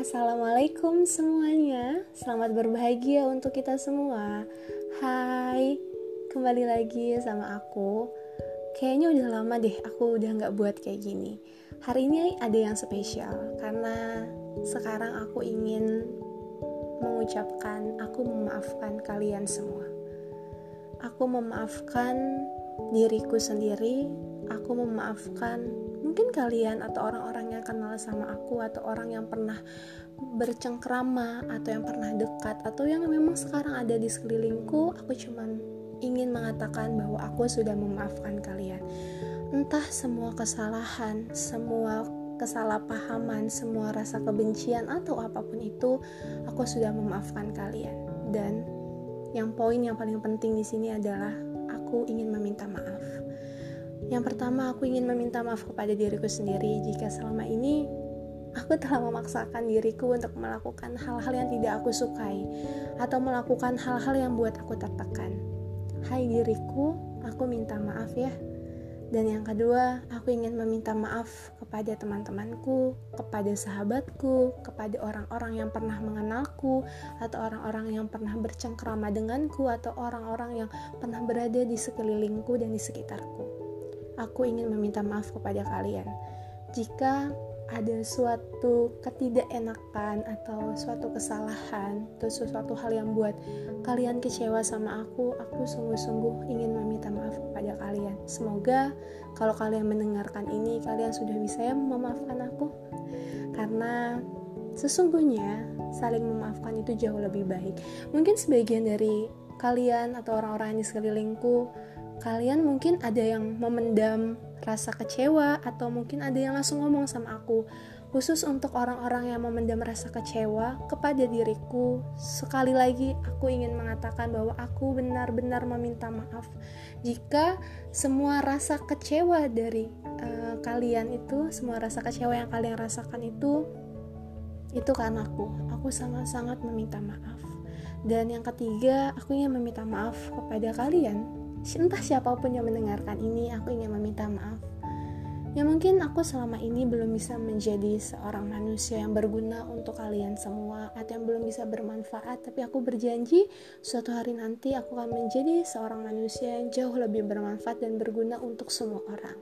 Assalamualaikum semuanya. Selamat berbahagia untuk kita semua. Hai Kembali lagi sama aku. Kayaknya udah lama deh aku udah gak buat kayak gini. Hari ini ada yang spesial Karena sekarang aku ingin mengucapkan Aku memaafkan kalian semua. Aku memaafkan diriku sendiri Aku memaafkan mungkin kalian atau orang-orang yang kenal sama aku atau orang yang pernah bercengkrama atau yang pernah dekat atau yang memang sekarang ada di sekelilingku aku cuman ingin mengatakan bahwa aku sudah memaafkan kalian. Entah semua kesalahan semua kesalahpahaman semua rasa kebencian atau apa pun itu aku sudah memaafkan kalian. Dan yang poin yang paling penting di sini adalah aku ingin meminta maaf yang pertama, aku ingin meminta maaf kepada diriku sendiri jika selama ini aku telah memaksakan diriku untuk melakukan hal-hal yang tidak aku sukai atau melakukan hal-hal yang buat aku tertekan. Hai diriku, aku minta maaf ya. Dan yang kedua, aku ingin meminta maaf kepada teman-temanku, kepada sahabatku, kepada orang-orang yang pernah mengenalku, atau orang-orang yang pernah bercengkrama denganku, atau orang-orang yang pernah berada di sekelilingku dan di sekitarku aku ingin meminta maaf kepada kalian. Jika ada suatu ketidakenakan atau suatu kesalahan atau sesuatu hal yang buat kalian kecewa sama aku, aku sungguh-sungguh ingin meminta maaf kepada kalian. Semoga kalau kalian mendengarkan ini, kalian sudah bisa ya memaafkan aku. Karena sesungguhnya saling memaafkan itu jauh lebih baik. Mungkin sebagian dari kalian atau orang-orang di sekelilingku kalian mungkin ada yang memendam rasa kecewa atau mungkin ada yang langsung ngomong sama aku. Khusus untuk orang-orang yang memendam rasa kecewa kepada diriku sekali lagi aku ingin mengatakan bahwa aku benar-benar meminta maaf. Jika semua rasa kecewa dari uh, kalian itu semua rasa kecewa yang kalian rasakan itu itu karena aku. Aku sangat-sangat meminta maaf. Dan yang ketiga aku ingin meminta maaf kepada kalian entah siapa pun yang mendengarkan ini, aku ingin meminta maaf. Ya mungkin aku selama ini belum bisa menjadi seorang manusia yang berguna untuk kalian semua atau yang belum bisa bermanfaat, tapi aku berjanji suatu hari nanti aku akan menjadi seorang manusia yang jauh lebih bermanfaat dan berguna untuk semua orang.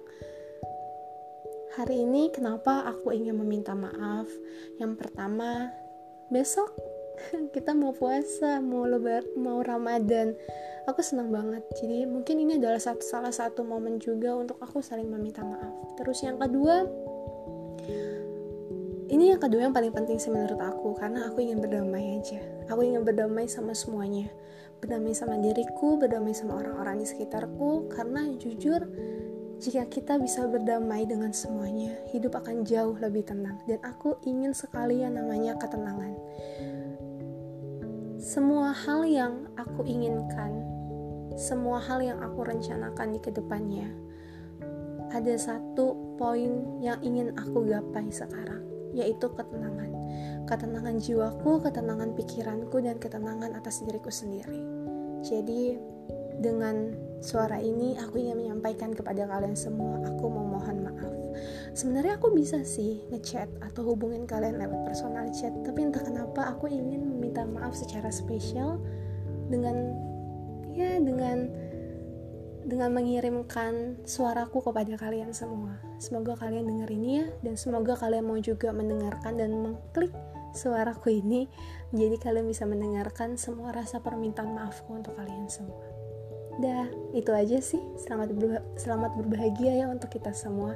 Hari ini kenapa aku ingin meminta maaf? Yang pertama, besok kita mau puasa, mau lebar, mau Ramadan. Aku senang banget. Jadi mungkin ini adalah satu, salah satu momen juga untuk aku saling meminta maaf. Terus yang kedua ini yang kedua yang paling penting sih menurut aku karena aku ingin berdamai aja. Aku ingin berdamai sama semuanya. Berdamai sama diriku berdamai sama orang-orang di sekitarku karena jujur jika kita bisa berdamai dengan semuanya hidup akan jauh lebih tenang. Dan aku ingin sekali yang namanya ketenangan semua hal yang aku inginkan semua hal yang aku rencanakan di ke depannya, ada satu poin yang ingin aku gapai sekarang, yaitu ketenangan. Ketenangan jiwaku, ketenangan pikiranku, dan ketenangan atas diriku sendiri. Jadi, dengan suara ini aku ingin menyampaikan kepada kalian semua, aku memohon maaf. Sebenarnya aku bisa sih ngechat atau hubungin kalian lewat personal chat, tapi entah kenapa aku ingin meminta maaf secara spesial dengan ya dengan dengan mengirimkan suaraku kepada kalian semua. Semoga kalian dengar ini ya dan semoga kalian mau juga mendengarkan dan mengklik suaraku ini jadi kalian bisa mendengarkan semua rasa permintaan maafku untuk kalian semua. Dah, itu aja sih. Selamat selamat berbahagia ya untuk kita semua.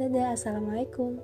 Dadah, assalamualaikum.